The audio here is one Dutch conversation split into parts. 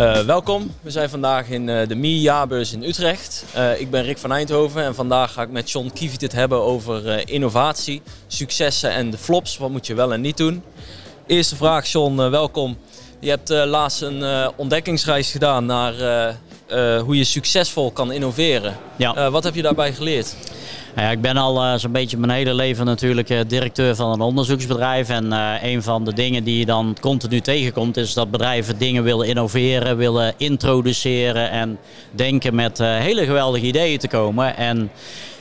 Uh, welkom, we zijn vandaag in uh, de MI jaarbeurs in Utrecht. Uh, ik ben Rick van Eindhoven en vandaag ga ik met John Kievit het hebben over innovatie, successen en de flops. Wat moet je wel en niet doen? Eerste vraag John, welkom. Je hebt laatst een ontdekkingsreis gedaan naar hoe je succesvol kan innoveren. Ja. wat heb je daarbij geleerd? Nou ja, ik ben al uh, zo'n beetje mijn hele leven natuurlijk uh, directeur van een onderzoeksbedrijf. En uh, een van de dingen die je dan continu tegenkomt is dat bedrijven dingen willen innoveren, willen introduceren en denken met hele geweldige ideeën te komen. En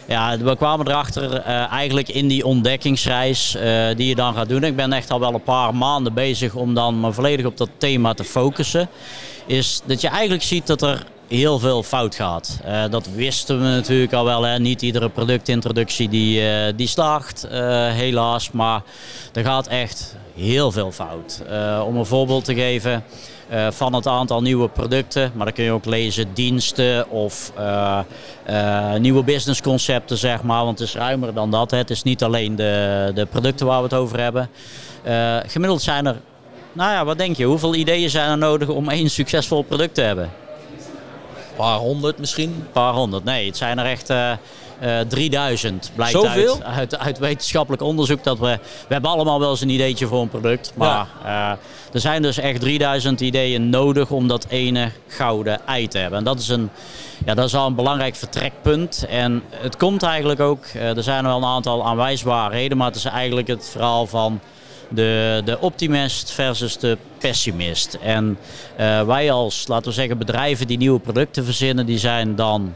ja, we kwamen erachter eigenlijk in die ontdekkingsreis die je dan gaat doen. Ik ben echt al wel een paar maanden bezig om dan me volledig op dat thema te focussen. Is dat je eigenlijk ziet dat er heel veel fout gaat. Uh, dat wisten we natuurlijk al wel. Hè. Niet iedere productintroductie die, uh, die slaagt, uh, helaas. Maar er gaat echt heel veel fout. om een voorbeeld te geven van het aantal nieuwe producten. Maar dan kun je ook lezen diensten of nieuwe businessconcepten, zeg maar. Want het is ruimer dan dat. Hè. Het is niet alleen de, de producten waar we het over hebben. gemiddeld zijn er nou ja, wat denk je? Hoeveel ideeën zijn er nodig om één succesvol product te hebben? Paar honderd misschien? Een paar honderd, nee. Het zijn er echt uh, uh, 3000. Blijkt? Uit, uit, uit, wetenschappelijk onderzoek dat we... We hebben allemaal wel eens een ideetje voor een product. Maar ja. uh, er zijn dus echt 3000 ideeën nodig om dat ene gouden ei te hebben. En dat is, een, ja, dat is al een belangrijk vertrekpunt. En het komt eigenlijk ook... Er zijn wel een aantal aanwijsbaarheden. Maar het is eigenlijk het verhaal van de, de optimist versus de pessimist. En uh, wij als, laten we zeggen, bedrijven die nieuwe producten verzinnen, die zijn dan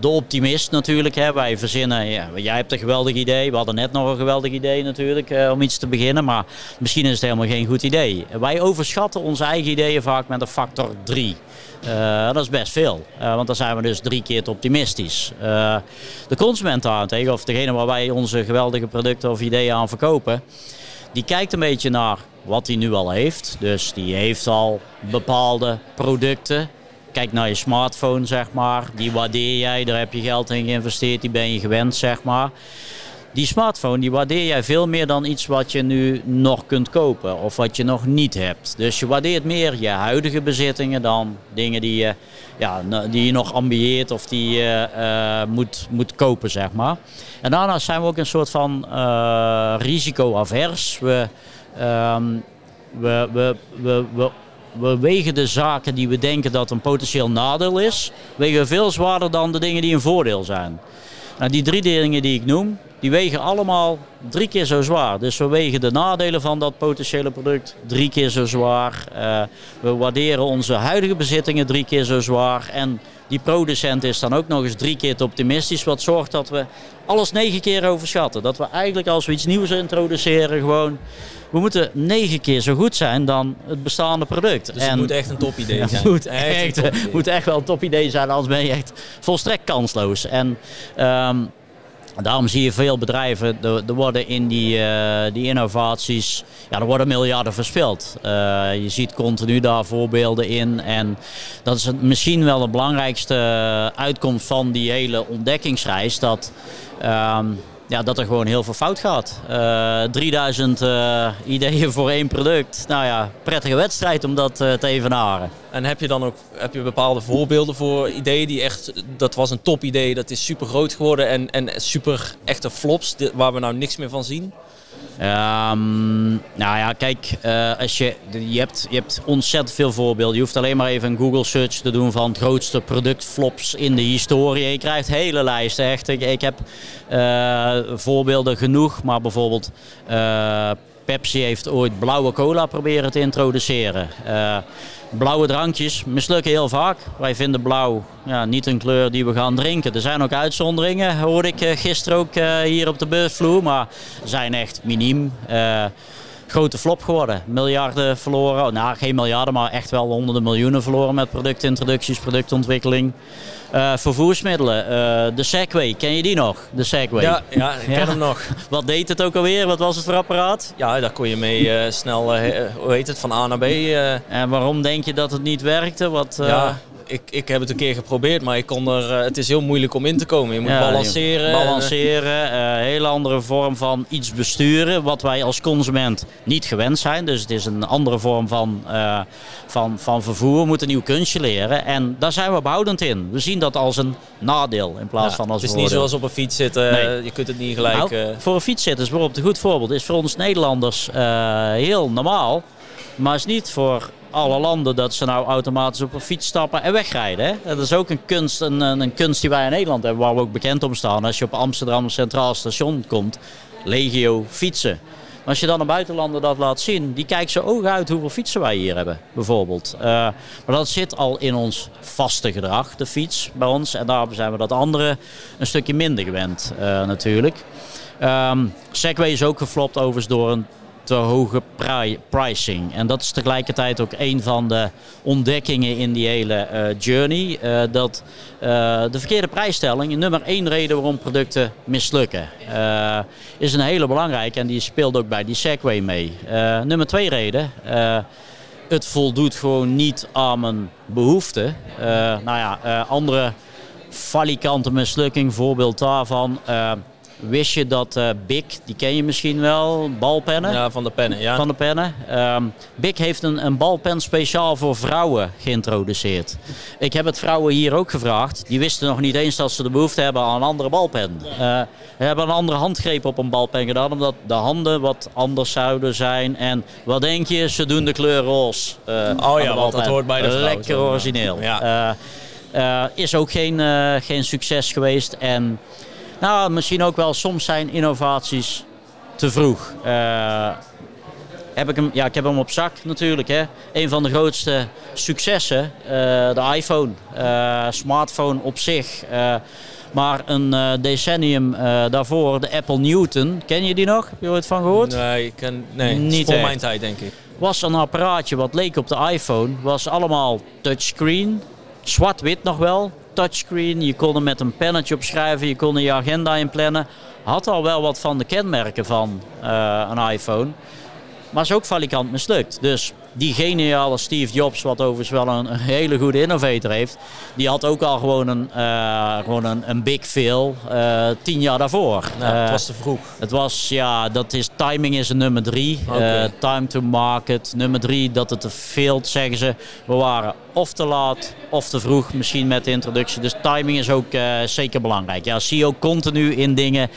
de optimist natuurlijk. Hè. Wij verzinnen, ja, jij hebt een geweldig idee, we hadden net nog een geweldig idee natuurlijk uh, om iets te beginnen, maar misschien is het helemaal geen goed idee. Wij overschatten onze eigen ideeën vaak met een factor 3. Uh, dat is best veel, want dan zijn we dus drie keer te optimistisch. De consument daarentegen, of degene waar wij onze geweldige producten of ideeën aan verkopen, die kijkt een beetje naar wat hij nu al heeft. Dus die heeft al bepaalde producten. Kijk naar je smartphone, zeg maar. Die waardeer jij, daar heb je geld in geïnvesteerd, die ben je gewend, zeg maar. Die smartphone die waardeer jij veel meer dan iets wat je nu nog kunt kopen of wat je nog niet hebt. Dus je waardeert meer je huidige bezittingen dan dingen die je, ja, die je nog ambieert of die je uh, moet, moet kopen, zeg maar. En daarnaast zijn we ook een soort van uh, risicoavers. We, um, we, we, we, we we wegen de zaken die we denken dat een potentieel nadeel is, wegen veel zwaarder dan de dingen die een voordeel zijn. Nou, die drie dingen die ik noem, die wegen allemaal drie keer zo zwaar. Dus we wegen de nadelen van dat potentiële product drie keer zo zwaar. Uh, we waarderen onze huidige bezittingen drie keer zo zwaar. En die producent is dan ook nog eens drie keer te optimistisch. Wat zorgt dat we alles negen keer overschatten. Dat we eigenlijk als we iets nieuws introduceren gewoon... We moeten negen keer zo goed zijn dan het bestaande product. Dus het moet echt een topidee zijn. Het moet echt, echt, moet echt wel een topidee zijn, anders ben je echt volstrekt kansloos. En... Um, Daarom zie je veel bedrijven, er, worden in die, uh, die innovaties, ja, er worden miljarden verspild. Uh, je ziet continu daar voorbeelden in. En dat is misschien wel de belangrijkste uitkomst van die hele ontdekkingsreis. Dat, um, ja, dat er gewoon heel veel fout gaat. Uh, 3000 uh, ideeën voor één product. Nou ja, prettige wedstrijd om dat uh, te evenaren. En heb je dan ook heb je bepaalde voorbeelden voor ideeën die echt, dat was een top idee, dat is super groot geworden en, en super echte flops waar we nou niks meer van zien? Um, nou ja, kijk, uh, als je, je, hebt, je hebt ontzettend veel voorbeelden. Je hoeft alleen maar even een Google search te doen van grootste productflops in de historie. Je krijgt hele lijsten, echt. Ik, ik heb uh, voorbeelden genoeg, maar bijvoorbeeld... Uh, Pepsi heeft ooit blauwe cola proberen te introduceren. Blauwe drankjes mislukken heel vaak. Wij vinden blauw ja, niet een kleur die we gaan drinken. Er zijn ook uitzonderingen, hoorde ik uh, gisteren ook uh, hier op de beursvloer. Maar zijn echt miniem. Grote flop geworden. Miljarden verloren. Nou, geen miljarden, maar echt wel honderden miljoenen verloren met productintroducties, productontwikkeling. Uh, vervoersmiddelen. Uh, de Segway, ken je die nog? De Segway. Ja, ja ik ken ja. hem nog. Wat deed het ook alweer? Wat was het voor apparaat? Ja, daar kon je mee uh, snel, hoe heet het, van A naar B. En waarom denk je dat het niet werkte? Wat, ja, ik, ik heb het een keer geprobeerd, maar ik kon er, het is heel moeilijk om in te komen. Je moet Ja, balanceren. Balanceren, eh, een hele andere vorm van iets besturen, wat wij als consument niet gewend zijn. Dus het is een andere vorm van, eh, van, van vervoer. We moeten een nieuw kunstje leren en daar zijn we behoudend in. We zien dat als een nadeel in plaats Ja, van als het is niet zoals op een fiets zitten, Nee. je kunt het niet gelijk... Nou, eh, voor een fietszitter is bijvoorbeeld een goed voorbeeld. Is voor ons Nederlanders eh, heel normaal. Maar is niet voor alle landen dat ze nou automatisch op een fiets stappen en wegrijden. Hè? Dat is ook een kunst, een, een, kunst die wij in Nederland hebben, waar we ook bekend om staan. Als je op Amsterdam Centraal Station komt, legio fietsen. Maar als je dan een buitenlander dat laat zien, die kijkt zo ogen uit hoeveel fietsen wij hier hebben, bijvoorbeeld. Eh, maar dat zit al in ons vaste gedrag, de fiets bij ons. En daarom zijn we dat andere een stukje minder gewend, eh, natuurlijk. Ehm Segway is ook geflopt overigens door een te hoge pri- pricing. En dat is tegelijkertijd ook een van de ontdekkingen in die hele eh, journey. eh, dat eh, de verkeerde prijsstelling, nummer één reden waarom producten mislukken, is een hele belangrijke. En die speelt ook bij die Segway mee. Nummer twee reden. het voldoet gewoon niet aan mijn behoeften. Eh, nou ja, andere falikante mislukking, voorbeeld daarvan. Eh, wist je dat eh Bic, die ken je misschien wel, balpennen? ja, van de pennen, ja. Van de pennen. Ehm Bic heeft een, een balpen speciaal voor vrouwen geïntroduceerd. Ik heb het vrouwen hier ook gevraagd. Die wisten nog niet eens dat ze de behoefte hebben aan een andere balpen. Eh, we hebben een andere handgreep op een balpen gedaan, omdat de handen wat anders zouden zijn. En wat denk je, ze doen de kleur roze. eh, de Oh want dat hoort bij de vrouw, Lekker ja. origineel. Ja. Eh, eh, is ook geen, eh, geen succes geweest. En nou, misschien ook wel, soms zijn innovaties te vroeg. Eh, heb ik, hem, ja, ik heb hem op zak natuurlijk. Hè. Een van de grootste successen, eh, de iPhone. Eh, smartphone op zich. Maar een decennium daarvoor, de Apple Newton. Ken je die nog? Heb je ooit van gehoord? Nee, ik ken, nee Niet niet voor echt. mijn tijd denk ik. was een apparaatje wat leek op de iPhone. Was allemaal touchscreen. Zwart-wit nog wel. Touchscreen. Je kon er met een pennetje op schrijven. Je kon er je agenda in plannen. Had al wel wat van de kenmerken van eh, een iPhone. Maar is ook valikant mislukt. Dus die geniale Steve Jobs, wat overigens wel een, een hele goede innovator heeft, die had ook al gewoon een, eh, gewoon een, een big fail eh, tien jaar daarvoor. Nou, het Eh, was te vroeg. het was, ja, dat is, timing is een nummer drie. Eh, time to market. Nummer drie, dat het te veel, zeggen ze. We waren of te laat of te vroeg misschien met de introductie. Dus timing is ook zeker belangrijk. Ja, zie je ook continu in dingen.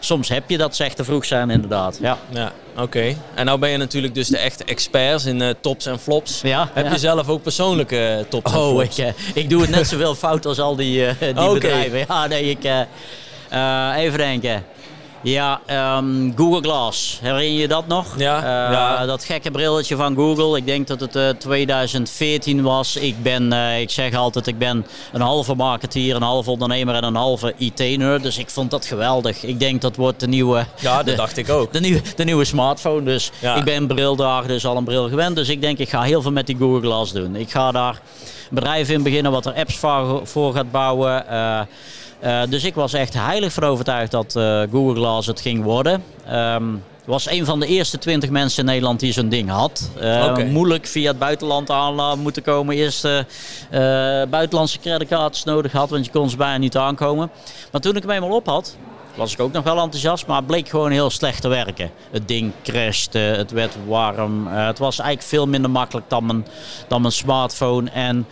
Soms heb je dat ze echt te vroeg zijn, inderdaad. Ja. Ja, oké. En nou ben je natuurlijk dus de echte experts in eh, tops en flops. Ja, Heb ja. je zelf ook persoonlijke eh, tops en Oh, flops? ik, eh, ik doe het net zoveel fout als al die, eh, die bedrijven. Ja, nee, ik... even denken. Ja, ehm, Google Glass. Herinner je dat nog? Ja, Eh, ja. Dat gekke brilletje van Google. Ik denk dat het eh, 2014 was. Ik ben, eh, ik zeg altijd, ik ben een halve marketeer, een halve ondernemer en een halve IT-nerd. Dus ik vond dat geweldig. Ik denk dat wordt de nieuwe... Ja, dat de- dacht ik ook. de nieuwe, de nieuwe smartphone. Dus Ja. ik ben brildagen, dus al een bril gewend. Dus ik denk, ik ga heel veel met die Google Glass doen. Ik ga daar een bedrijf in beginnen wat er apps voor, voor gaat bouwen. Eh, dus ik was echt heilig van overtuigd dat eh, Google Glass het ging worden. Ehm was een van de eerste 20 mensen in Nederland die zo'n ding had. Eh. Moeilijk via het buitenland aan moeten komen. Eerst buitenlandse creditcards nodig had, want je kon ze bijna niet aankomen. Maar toen ik hem eenmaal op had, was ik ook nog wel enthousiast, maar het bleek gewoon heel slecht te werken. Het ding crashte, het werd warm. het was eigenlijk veel minder makkelijk dan mijn, dan mijn smartphone. En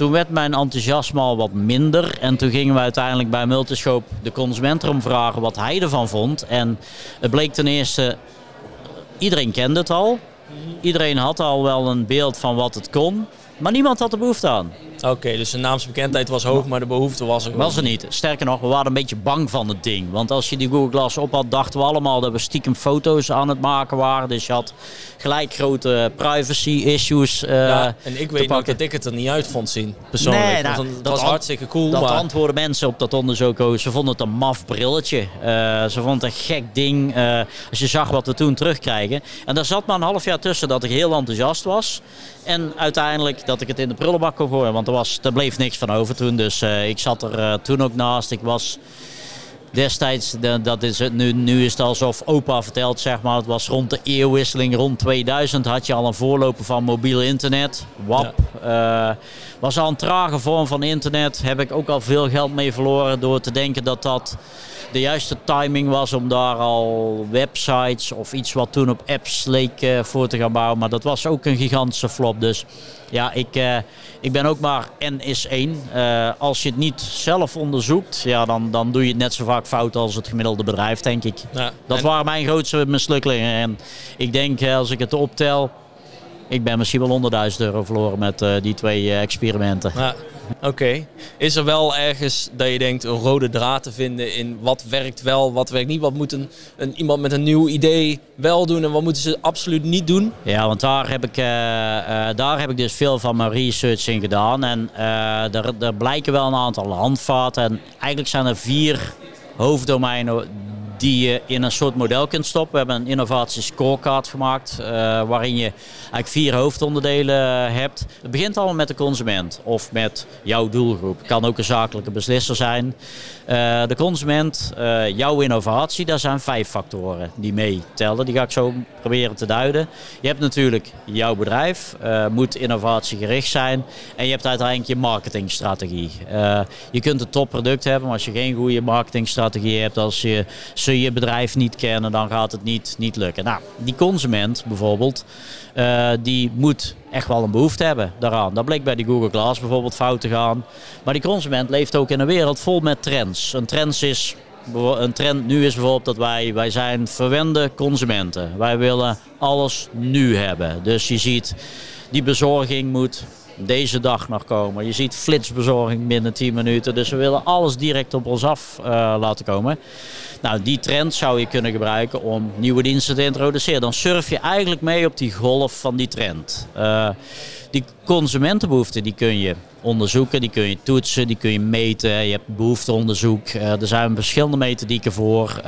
toen werd mijn enthousiasme al wat minder. En toen gingen we uiteindelijk bij Multiscope de consument erom vragen wat hij ervan vond. En het bleek ten eerste, iedereen kende het al. Iedereen had al wel een beeld van wat het kon. Maar niemand had er behoefte aan. Oké, dus de naamsbekendheid was hoog, maar de behoefte was er Was er niet. Sterker nog, we waren een beetje bang van het ding. Want als je die Google Glass op had, dachten we allemaal dat we stiekem foto's aan het maken waren. Dus je had gelijk grote privacy issues. eh, Ja, en ik weet nog pakken. dat ik het er niet uit vond zien, persoonlijk. Nee, nou, een- dat was hartstikke cool, Dat maar... antwoorden mensen op dat onderzoek ook. Ze vonden het een maf brilletje. Eh, ze vonden het een gek ding. eh, als je zag wat we toen terugkrijgen. En daar zat maar een half jaar tussen dat ik heel enthousiast was. En uiteindelijk dat ik het in de prullenbak kon gooien. Want er, was, er bleef niks van over toen. Dus eh, ik zat er eh, toen ook naast. Ik was destijds, dat is het, nu, nu is het alsof opa vertelt, zeg maar, het was rond de eeuwwisseling, rond 2000 had je al een voorloper van mobiel internet. WAP. Ja. was al een trage vorm van internet. Heb ik ook al veel geld mee verloren door te denken dat dat de juiste timing was om daar al websites of iets wat toen op apps leek voor te gaan bouwen. Maar dat was ook een gigantische flop. Dus ja, ik, uh, ik ben ook maar N is 1. Uh, als je het niet zelf onderzoekt, ja, dan, dan doe je het net zo vaak fout als het gemiddelde bedrijf, denk ik. Ja, dat waren mijn grootste mislukkelingen. En ik denk, eh, als ik het optel, ik ben misschien wel 100.000 euro verloren met uh, die twee experimenten. Ja. Oké. Is er wel ergens dat je denkt een rode draad te vinden in wat werkt wel, wat werkt niet? Wat moet een, een iemand met een nieuw idee wel doen en wat moeten ze absoluut niet doen? Ja, want daar heb ik, uh, uh, daar heb ik dus veel van mijn research in gedaan. En er, er blijken wel een aantal handvaten. En eigenlijk zijn er vier hoofddomeinen die je in een soort model kunt stoppen. We hebben een innovatie scorecard gemaakt uh, waarin je eigenlijk vier hoofdonderdelen hebt. Het begint allemaal met de consument of met jouw doelgroep. Het kan ook een zakelijke beslisser zijn. Uh, de consument, uh, jouw innovatie, daar zijn vijf factoren die meetellen. Die ga ik zo proberen te duiden. Je hebt natuurlijk jouw bedrijf, moet innovatiegericht zijn. En je hebt uiteindelijk je marketingstrategie. je kunt een topproduct hebben, maar als je geen goede marketingstrategie hebt, als je je bedrijf niet kennen, dan gaat het niet, niet lukken. Nou, die consument bijvoorbeeld, uh, die moet echt wel een behoefte hebben daaraan. Dat bleek bij die Google Glass bijvoorbeeld fout te gaan. Maar die consument leeft ook in een wereld vol met trends. Een trend is een trend nu is bijvoorbeeld dat wij, wij zijn verwende consumenten. Wij willen alles nu hebben. Dus je ziet, die bezorging moet deze dag nog komen. Je ziet flitsbezorging binnen 10 minuten. Dus we willen alles direct op ons af uh, laten komen. Nou, die trend zou je kunnen gebruiken om nieuwe diensten te introduceren. Dan surf je eigenlijk mee op die golf van die trend. Uh, die consumentenbehoeften die kun je onderzoeken, die kun je toetsen, die kun je meten. Je hebt behoefteonderzoek. Uh, er zijn verschillende methodieken voor.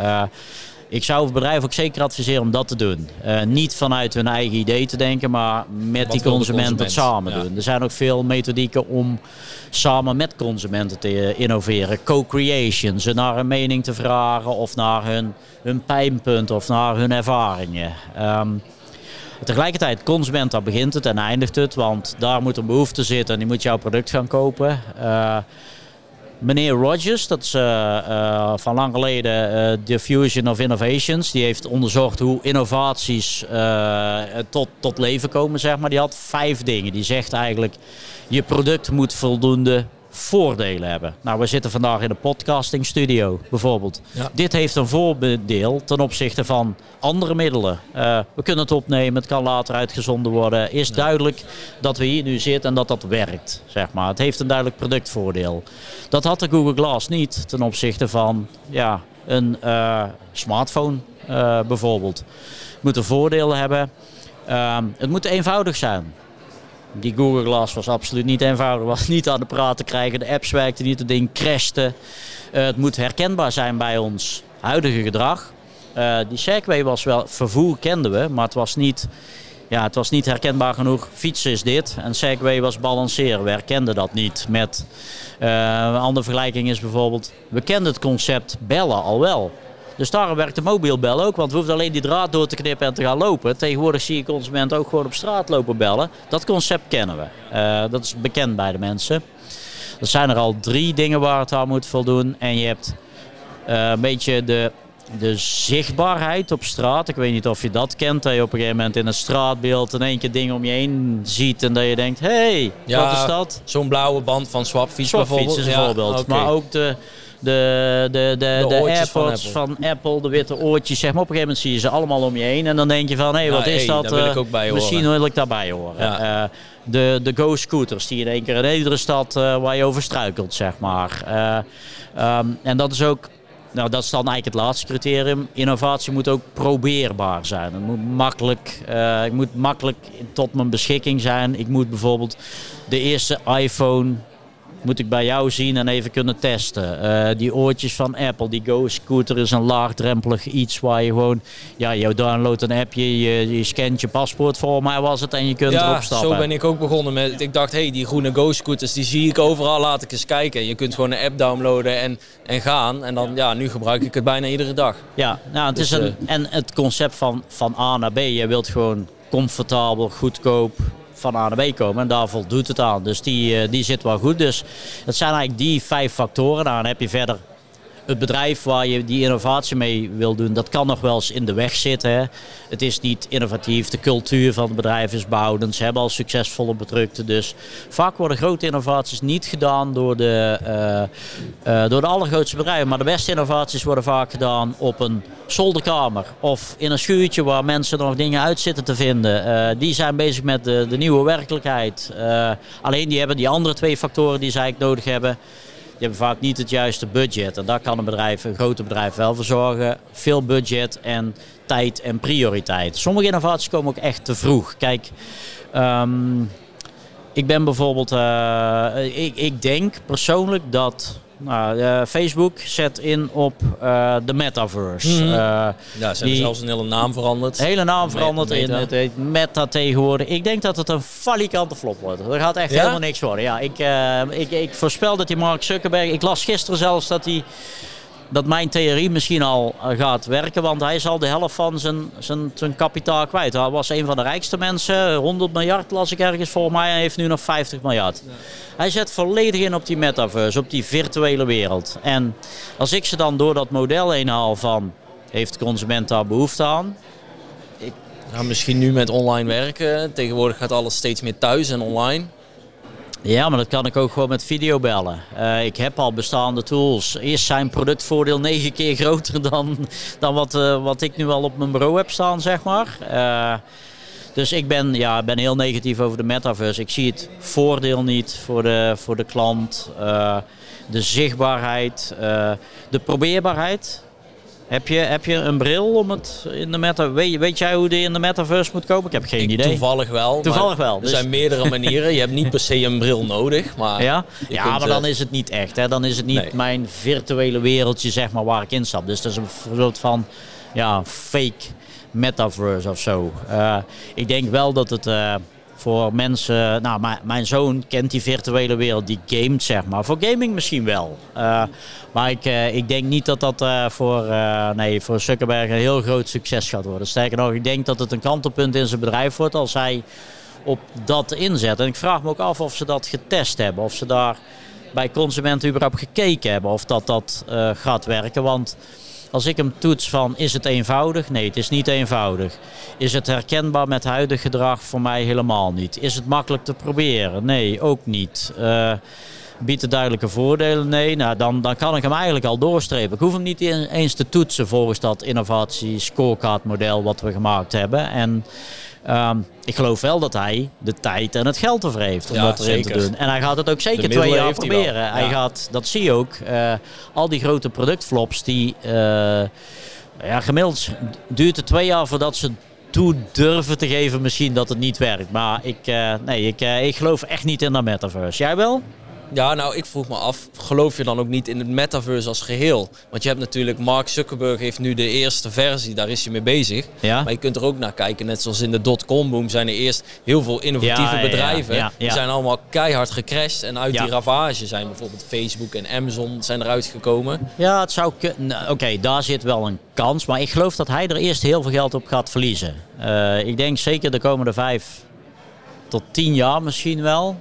Ik zou het bedrijf ook zeker adviseren om dat te doen. Uh, niet vanuit hun eigen idee te denken, maar met Wat die consument, het samen ja. doen. Er zijn ook veel methodieken om samen met consumenten te innoveren. Co-creation, ze naar een mening te vragen of naar hun, hun pijnpunt of naar hun ervaringen. Um, Tegelijkertijd, consument, daar begint het en eindigt het. Want daar moet een behoefte zitten en die moet jouw product gaan kopen. Uh, Meneer Rogers, dat is uh, uh, van lang geleden uh, Diffusion of Innovations. Die heeft onderzocht hoe innovaties tot, tot leven komen, zeg maar. Die had vijf dingen. Die zegt eigenlijk, je product moet voldoende voordelen hebben. Nou, we zitten vandaag in een podcasting studio bijvoorbeeld. Dit heeft een voordeel ten opzichte van andere middelen. Uh, we kunnen het opnemen, het kan later uitgezonden worden. Is duidelijk dat we hier nu zitten en dat dat werkt, zeg maar. Het heeft een duidelijk productvoordeel. Dat had de Google Glass niet ten opzichte van ja, een uh, smartphone uh, bijvoorbeeld. Het moet een voordeel hebben. Ehm, het moet eenvoudig zijn. Die Google Glass was absoluut niet eenvoudig. Was niet aan de praat te krijgen. De apps werkten niet. Het ding crashte. Uh, het moet herkenbaar zijn bij ons huidige gedrag. Uh, die Segway was wel... Vervoer kenden we, maar het was niet... Ja, het was niet herkenbaar genoeg. Fietsen is dit. En Segway was balanceren. We herkenden dat niet. Met, uh, een andere vergelijking is bijvoorbeeld... We kenden het concept bellen al wel. Dus daarom werkt de mobiel bellen ook. Want we hoeven alleen die draad door te knippen en te gaan lopen. Tegenwoordig zie je consumenten ook gewoon op straat lopen bellen. Dat concept kennen we. Uh, dat is bekend bij de mensen. Er zijn er al drie dingen waar het aan moet voldoen. En je hebt uh, een beetje de, de zichtbaarheid op straat. Ik weet niet of je dat kent. Dat je op een gegeven moment in een straatbeeld in één keer dingen om je heen ziet. En dat je denkt, hé, hey, ja, wat is dat? Zo'n blauwe band van Swapfiets Swapfiets bijvoorbeeld. is een voorbeeld. Okay. Maar ook de de, de, de, de, van AirPods Apple. van Apple. de witte oortjes. Zeg maar. Op een gegeven moment zie je ze allemaal om je heen. En dan denk je van, hé, hey, wat Ja, is hey, dat? daar wil ik Eh, ook bij horen. Misschien wil ik daarbij horen. Ja. Eh, de, de Go-scooters die in één keer in iedere stad eh, waar je over struikelt, zeg maar. Eh, ehm, en dat is ook... Nou, dat is dan eigenlijk het laatste criterium. Innovatie moet ook probeerbaar zijn. Het moet makkelijk, ik moet makkelijk tot mijn beschikking zijn. Ik moet bijvoorbeeld de eerste iPhone moet ik bij jou zien en even kunnen testen. Eh, die oortjes van Apple, die Go Scooter is een laagdrempelig iets waar je gewoon, ja, je downloadt een appje, je, je scant je paspoort voor mij was het en je kunt erop stappen. zo ben ik ook begonnen met, ik dacht, hé, hey, die groene Go Scooters, die zie ik overal, laat ik eens kijken. Je kunt gewoon een app downloaden en, en gaan. En dan, ja, nu gebruik ik het bijna iedere dag. Ja, nou, het is dus, een, uh, en het concept van, van A naar B, je wilt gewoon comfortabel, goedkoop, van A naar B komen. En daar voldoet het aan. Dus die, eh, die zit wel goed. Dus het zijn eigenlijk die vijf factoren. Nou, dan heb je verder het bedrijf waar je die innovatie mee wil doen, dat kan nog wel eens in de weg zitten. Het is niet innovatief, de cultuur van het bedrijf is behoudend. Ze hebben al succesvolle producten. Dus vaak worden grote innovaties niet gedaan door de, uh, uh, door de allergrootste bedrijven. Maar de beste innovaties worden vaak gedaan op een zolderkamer of in een schuurtje waar mensen nog dingen uit zitten te vinden. Uh, die zijn bezig met de, de nieuwe werkelijkheid. alleen die hebben die andere twee factoren die zij nodig hebben je hebt vaak niet het juiste budget. En daar kan een bedrijf, een grote bedrijf wel voor zorgen. Veel budget en tijd en prioriteit. Sommige innovaties komen ook echt te vroeg. Kijk, um, ik ben bijvoorbeeld, uh, ik, ik denk persoonlijk dat nou, uh, Facebook zet in op uh, de metaverse. Mm -hmm. uh, ja, ze hebben zelfs een hele naam veranderd. Hele naam veranderd in het heet meta tegenwoordig. Ik denk dat het een falikante flop wordt. Er gaat echt ja? helemaal niks worden. Ja, ik, ik, ik voorspel dat die Mark Zuckerberg... Ik las gisteren zelfs dat hij dat mijn theorie misschien al eh, gaat werken. Want hij is al de helft van zijn, zijn, zijn kapitaal kwijt. Hij was een van de rijkste mensen. 100 miljard las ik ergens voor mij. En heeft nu nog 50 miljard. Hij zet volledig in op die metaverse, op die virtuele wereld. En als ik ze dan door dat model heen haal van... Heeft de consument daar behoefte aan? Ik... Nou, misschien nu met online werken. Tegenwoordig gaat alles steeds meer thuis en online. Ja, maar dat kan ik ook gewoon met videobellen. Uh, ik heb al bestaande tools. Is zijn productvoordeel negen keer groter dan, dan wat, uh, wat ik nu al op mijn bureau heb staan, zeg maar. Uh, dus ik ben, ja, ben heel negatief over de metaverse. Ik zie het voordeel niet voor de, voor de klant. de zichtbaarheid, de probeerbaarheid. Heb je, heb je een bril om het in de meta... Weet, weet jij hoe die in de metaverse moet komen? Ik heb geen ik idee. Toevallig wel. Toevallig wel. Er dus... zijn meerdere manieren. Je hebt niet per se een bril nodig. Maar ja, ja maar dan is het niet echt. Hè? Dan is het niet nee. mijn virtuele wereldje zeg maar, waar ik in stap. Dus dat is een soort van ja, fake metaverse of zo. Uh, ik denk wel dat het... Uh, voor mensen, nou, mijn zoon kent die virtuele wereld, die gamet zeg maar. Voor gaming misschien wel. Uh, maar ik, uh, ik denk niet dat dat uh, voor, nee, voor Zuckerberg een heel groot succes gaat worden. Sterker nog, ik denk dat het een kantelpunt in zijn bedrijf wordt als hij op dat inzet. En ik vraag me ook af of ze dat getest hebben. Of ze daar bij consumenten überhaupt gekeken hebben of dat dat gaat werken. Want als ik hem toets van is het eenvoudig? Nee, het is niet eenvoudig. Is het herkenbaar met huidig gedrag? Voor mij helemaal niet. Is het makkelijk te proberen? Nee, ook niet. Uh, biedt het duidelijke voordelen? Nee, nou, dan, dan kan ik hem eigenlijk al doorstrepen. Ik hoef hem niet eens te toetsen volgens dat innovatie scorecard model wat we gemaakt hebben. En Um, ik geloof wel dat hij de tijd en het geld ervoor heeft om ja, dat erin zeker. te doen. En hij gaat het ook zeker twee jaar proberen. Hij, hij, gaat, dat zie je ook, uh, al die grote productflops die... Uh, ja, gemiddeld duurt het twee jaar voordat ze toe durven te geven misschien dat het niet werkt. Maar ik, uh, nee, ik, ik geloof echt niet in de metaverse. Jij wel? Ja, nou, ik vroeg me af, geloof je dan ook niet in het metaverse als geheel? Want je hebt natuurlijk, Mark Zuckerberg heeft nu de eerste versie, daar is hij mee bezig. Ja? Maar je kunt er ook naar kijken, net zoals in de dotcom boom zijn er eerst heel veel innovatieve ja, bedrijven. Ja, die zijn allemaal keihard gecrashed en uit die ravage zijn bijvoorbeeld Facebook en Amazon zijn eruit gekomen. Ja, het zou kunnen. Nou, oké, okay, daar zit wel een kans, maar ik geloof dat hij er eerst heel veel geld op gaat verliezen. Uh, ik denk zeker de komende vijf tot tien jaar misschien wel.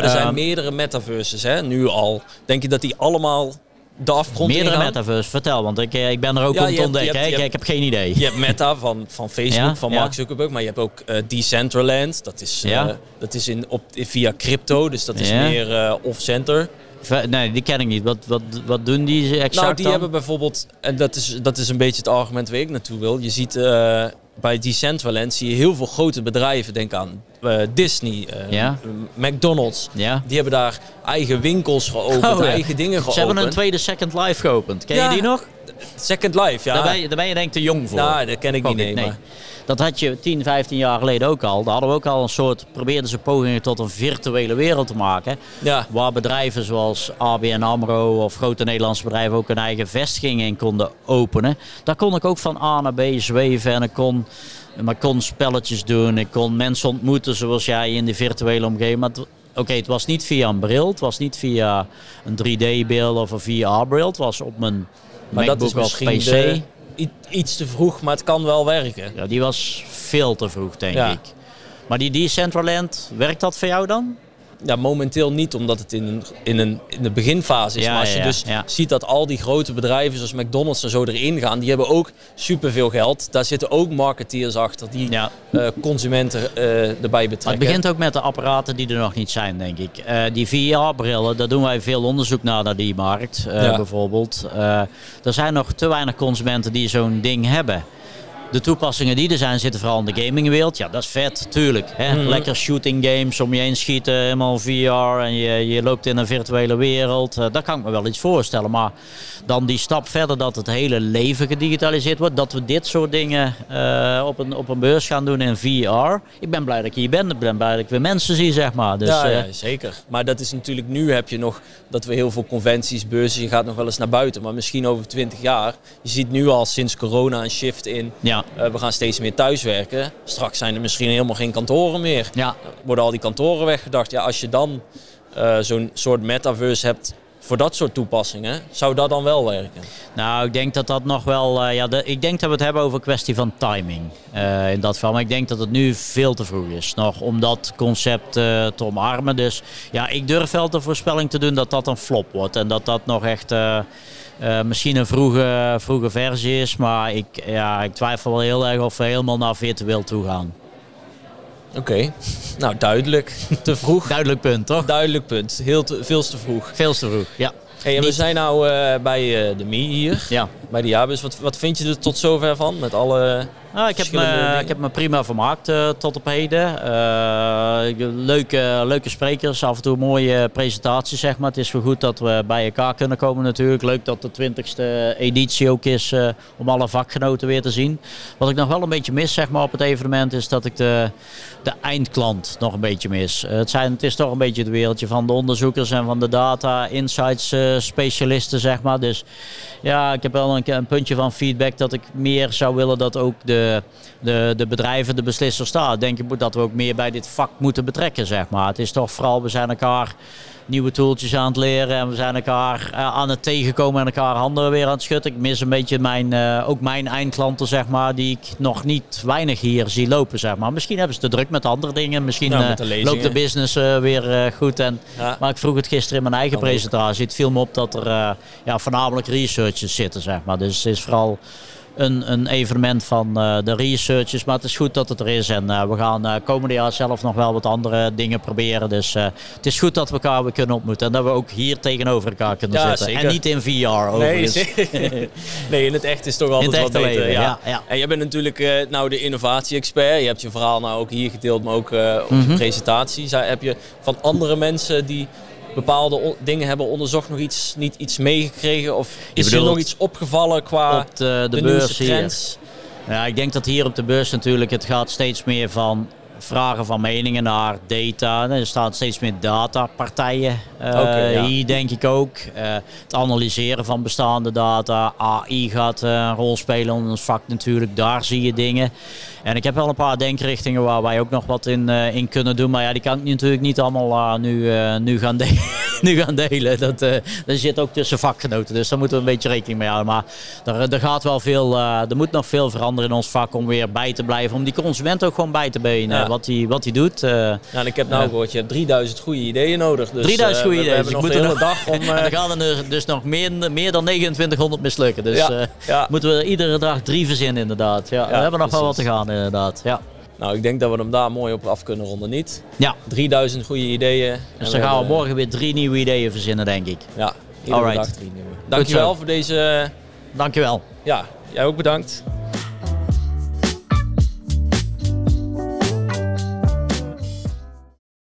Maar er zijn um, meerdere metaverses hè, nu al. Denk je dat die allemaal de afgrond Meerdere ingaan? metaverses, vertel, want ik, ik ben er ook Ja, om te ontdekken. ik, heb geen idee. Je hebt Meta van, van Facebook, Ja, van. Mark Zuckerberg, maar je hebt ook eh, Decentraland. Dat is, eh, Ja. dat is in, op, via crypto, dus dat is meer eh, off-center. Nee, die ken ik niet. Wat, wat, wat doen die exact Nou, die dan? hebben bijvoorbeeld, en dat is, dat is een beetje het argument waar ik naartoe wil. Je ziet eh, bij Decentraland zie je heel veel grote bedrijven, denk aan eh, Disney, eh, Ja. McDonald's. Ja. Die hebben daar eigen winkels geopend, Oh, eigen dingen geopend. Ze hebben een tweede Second Life geopend. Ken je die nog? Second Life, ja. Daar, ben je, daar ben je denk ik te jong voor. Nou, dat ken ik Ook niet, nee. Dat had je 10, 15 jaar geleden ook al. Daar hadden we ook al een soort, probeerden ze pogingen tot een virtuele wereld te maken. Ja. Waar bedrijven zoals ABN AMRO of grote Nederlandse bedrijven ook hun eigen vestigingen in konden openen. Daar kon ik ook van A naar B zweven en ik kon, maar ik kon spelletjes doen. Ik kon mensen ontmoeten zoals jij in de virtuele omgeving. Maar Oké, het was niet via een bril, het was niet via een 3D-bril of een VR-bril. Het was op mijn Maar dat is of PC. de- iets te vroeg, maar het kan wel werken. Ja, die was veel te vroeg, denk Ja. ik. Maar die Decentraland, werkt dat voor jou dan? Ja, momenteel niet, omdat het in, een, in, een, in de beginfase is. Ja, maar als je ja, dus ziet dat al die grote bedrijven zoals McDonald's en zo erin gaan, die hebben ook superveel geld. Daar zitten ook marketeers achter die Ja. eh, consumenten eh, erbij Maar het betrekken. begint ook met de apparaten die er nog niet zijn, denk ik. Eh, die VR-brillen, daar doen wij veel onderzoek naar, naar die markt bijvoorbeeld. Er zijn nog te weinig consumenten die zo'n ding hebben. De toepassingen die er zijn zitten vooral in de gamingwereld. Ja, dat is vet, tuurlijk. Hè? Mhm. Lekker shooting games om je heen schieten, helemaal VR en je, je loopt in een virtuele wereld. Eh, daar kan ik me wel iets voorstellen. Maar dan die stap verder dat het hele leven gedigitaliseerd wordt. Dat we dit soort dingen eh, op, een, op een beurs gaan doen in VR. Ik ben blij dat ik hier ben. Ik ben blij dat ik weer mensen zie, zeg maar. Dus, ja, eh, ja, zeker. Maar dat is natuurlijk, nu heb je nog dat we heel veel conventies, beurzen, je gaat nog wel eens naar buiten. Maar misschien over 20 jaar, je ziet nu al sinds corona een shift in. ja. Eh, we gaan steeds meer thuiswerken. Straks zijn er misschien helemaal geen kantoren meer. Ja. Worden al die kantoren weggedacht. Ja, als je dan eh, zo'n soort metaverse hebt voor dat soort toepassingen, zou dat dan wel werken? Nou, ik denk dat dat nog wel. eh, ja, de, ik denk dat we het hebben over een kwestie van timing. in dat geval. Maar ik denk dat het nu veel te vroeg is nog om dat concept te omarmen. Dus ja, ik durf wel de voorspelling te doen dat dat een flop wordt. En dat dat nog echt. Eh, misschien een vroege, vroege versie is, maar ik, ja, ik twijfel wel heel erg of we helemaal naar virtueel toe gaan. Oké, nou duidelijk. Te vroeg. Duidelijk punt, toch? Duidelijk punt. Heel te, veel te vroeg. Veel te vroeg, ja. Hey, en we zijn nou eh, bij eh, de MI hier, ja. bij de jaarbus. Wat, wat vind je er tot zover van? Met alle Nou, ik, heb me, ik heb me prima vermaakt eh, tot op heden. Eh, leuke, leuke sprekers, af en toe mooie presentaties, zeg maar. Het is wel goed dat we bij elkaar kunnen komen natuurlijk. Leuk dat de 20ste editie ook is eh, om alle vakgenoten weer te zien. Wat ik nog wel een beetje mis zeg maar, op het evenement is dat ik de, de eindklant nog een beetje mis. Het, zijn, het is toch een beetje het wereldje van de onderzoekers en van de data insights specialisten, zeg maar. Dus ja, ik heb wel een, een puntje van feedback dat ik meer zou willen dat ook de, de, de bedrijven, de beslissers daar, denk ik dat we ook meer bij dit vak moeten betrekken, zeg maar. Het is toch vooral, we zijn elkaar nieuwe toeltjes aan het leren en we zijn elkaar eh, aan het tegenkomen en elkaar handen weer aan het schudden. Ik mis een beetje mijn, eh, ook mijn eindklanten, zeg maar, die ik nog niet weinig hier zie lopen, zeg maar. Misschien hebben ze te druk met andere dingen, misschien Nou, eh, de loopt de business weer goed en Ja. maar ik vroeg het gisteren in mijn eigen presentatie. Het viel me op dat er ja, voornamelijk researchers zitten, zeg maar. Dus het is vooral een, een evenement van eh, de researchers. Maar het is goed dat het er is. En eh, we gaan eh komende jaar zelf nog wel wat andere dingen proberen. Dus het is goed dat we elkaar weer kunnen ontmoeten. En dat we ook hier tegenover elkaar kunnen Ja, zitten. zeker. En niet in VR Nee, overigens. nee, in het echt is toch altijd het wat beter. leven, ja. ja. En jij bent natuurlijk nou de innovatie-expert. Je hebt je verhaal nou ook hier gedeeld, maar ook op Mhm. je presentatie. Heb je van andere mensen die bepaalde dingen hebben onderzocht nog iets, niet iets meegekregen? Of is er nog iets opgevallen qua Op de, de, de, beurs nieuwste hier. trends? Ja, ik denk dat hier op de beurs natuurlijk het gaat steeds meer van vragen van meningen naar data. Er staan steeds meer datapartijen eh, Oké, ja. hier denk ik ook. Eh, het analyseren van bestaande data. AI gaat eh, een rol spelen in ons vak natuurlijk. Daar zie je dingen. En ik heb wel een paar denkrichtingen waar wij ook nog wat in, eh, in kunnen doen. Maar ja, die kan ik natuurlijk niet allemaal eh, nu, eh, nu, gaan de- nu gaan delen. Dat, dat zit ook tussen vakgenoten. Dus daar moeten we een beetje rekening mee houden. Maar er, er gaat wel veel, eh, er moet nog veel veranderen in ons vak om weer bij te blijven. Om die consument ook gewoon bij te benen. Ja. Wat hij wat die doet. eh. Ja, en ik heb nou gehoord, je hebt 3000 goede ideeën nodig. Dus, 3000 eh, goede ideeën. We Dus hebben ik nog moet de er hele nog- dag om... en dan gaan er dus nog meer, meer dan 2900 mislukken. Dus Ja, moeten we iedere dag drie verzinnen inderdaad. Ja, we hebben nog wel wat te gaan inderdaad. Ja. Nou, ik denk dat we hem daar mooi op af kunnen ronden, niet? ja. 3000 goede ideeën. En Dus dan gaan we morgen weer drie nieuwe ideeën verzinnen denk ik. Ja, iedere Alright. dag drie nieuwe. Dankjewel voor deze... Dankjewel. Ja, jij ook bedankt.